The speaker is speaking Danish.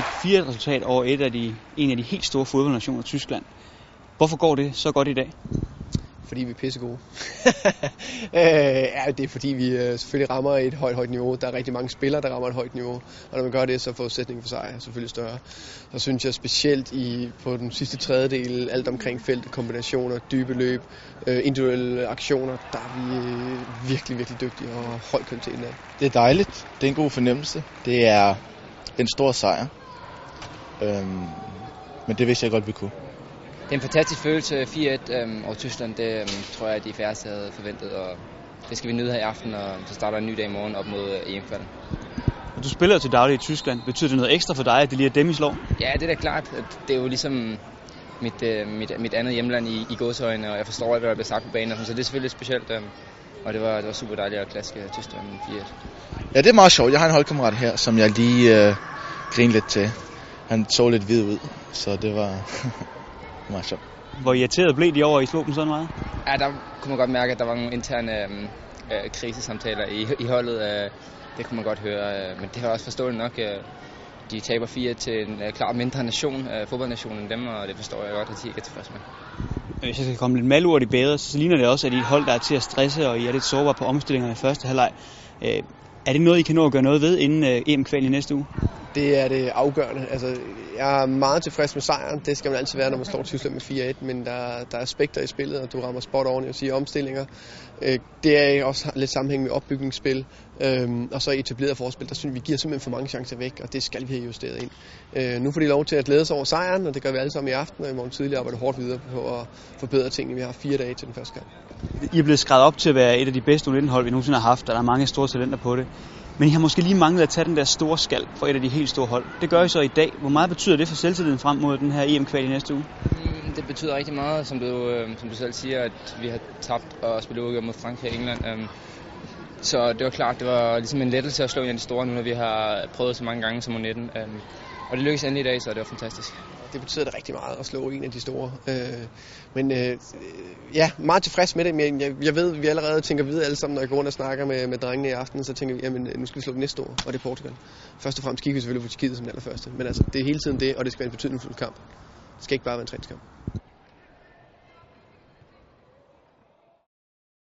et 4 resultat over et af de, en af de helt store fodboldnationer, Tyskland. Hvorfor går det så godt i dag? fordi vi er pissegode. øh, ja, det er fordi vi øh, selvfølgelig rammer et højt, højt niveau. Der er rigtig mange spillere, der rammer et højt niveau. Og når man gør det, så er forudsætningen for sig selvfølgelig større. Så synes jeg specielt i, på den sidste tredjedel, alt omkring feltet, kombinationer, dybe løb, øh, individuelle aktioner, der er vi øh, virkelig, virkelig dygtige og høj kvalitet af. Det er dejligt. Det er en god fornemmelse. Det er en stor sejr. Øhm, men det vidste jeg godt, vi kunne. Det er en fantastisk følelse, 4-1 øhm, over Tyskland. Det øhm, tror jeg, at de færreste havde forventet, og det skal vi nyde her i aften, og så starter en ny dag i morgen op mod øh, EM-kvalden. Du spiller til daglig i Tyskland. Betyder det noget ekstra for dig, at det lige er dem, I slår? Ja, det er da klart. Det er jo ligesom mit, øh, mit, mit andet hjemland i, i godsøjne, og jeg forstår alt, hvad der bliver sagt på banen, så det er selvfølgelig specielt. Øh, og det var, det var super dejligt at klaske Tyskland 4-1. Ja, det er meget sjovt. Jeg har en holdkammerat her, som jeg lige øh, griner lidt til. Han så lidt hvid ud, så det var meget sjovt. Hvor irriteret blev de over, at I slog dem sådan meget? Ja, der kunne man godt mærke, at der var nogle interne øh, øh, krisesamtaler i, i holdet. Øh, det kunne man godt høre, øh, men det var også forståeligt nok. Øh, de taber 4 til en øh, klart mindre nation, øh, fodboldnation end dem, og det forstår jeg godt, at de ikke er tilfredse med. Hvis jeg skal komme lidt malurt i bedre, så ligner det også, at I er et hold, der er til at stresse, og I er lidt sårbare på omstillingerne i første halvleg. Øh, er det noget, I kan nå at gøre noget ved inden øh, EM-kval i næste uge? Det er det afgørende. Altså, jeg er meget tilfreds med sejren. Det skal man altid være, når man slår Tyskland med 4-1, men der, der er aspekter i spillet, og du rammer spot oven og siger omstillinger. Øh, det er også lidt sammenhæng med opbygningsspil, øhm, og så etableret forspil. Der synes vi giver simpelthen for mange chancer væk, og det skal vi have justeret ind. Øh, nu får de lov til at glæde sig over sejren, og det gør vi alle sammen i aften, og i morgen tidlig arbejder hårdt videre på at forbedre tingene. Vi har fire dage til den første kamp. I er blevet skrevet op til at være et af de bedste U19-hold, vi nogensinde har haft, og der er mange store talenter på det. Men I har måske lige manglet at tage den der store skal for et af de helt store hold. Det gør I så i dag. Hvor meget betyder det for selvtilliden frem mod den her EM-kval i næste uge? Mm, det betyder rigtig meget, som du, øh, som du selv siger, at vi har tabt og spillet uafgjort mod Frankrig og England. Øhm, så det var klart, det var ligesom en lettelse at slå en af de store nu, når vi har prøvet så mange gange som U19. Øhm, og det lykkedes endelig i dag, så det var fantastisk. Det betyder det rigtig meget at slå en af de store. Øh, men øh, ja, meget tilfreds med det, men jeg, jeg ved, at vi allerede tænker videre alle sammen, når jeg går rundt og snakker med, med drengene i aften, så tænker vi, jamen øh, nu skal vi slå det næste år, og det er Portugal. Først og fremmest kigger vi selvfølgelig på Tjekkiet som den allerførste, men altså det er hele tiden det, og det skal være en betydningsfuld kamp. Det skal ikke bare være en træningskamp.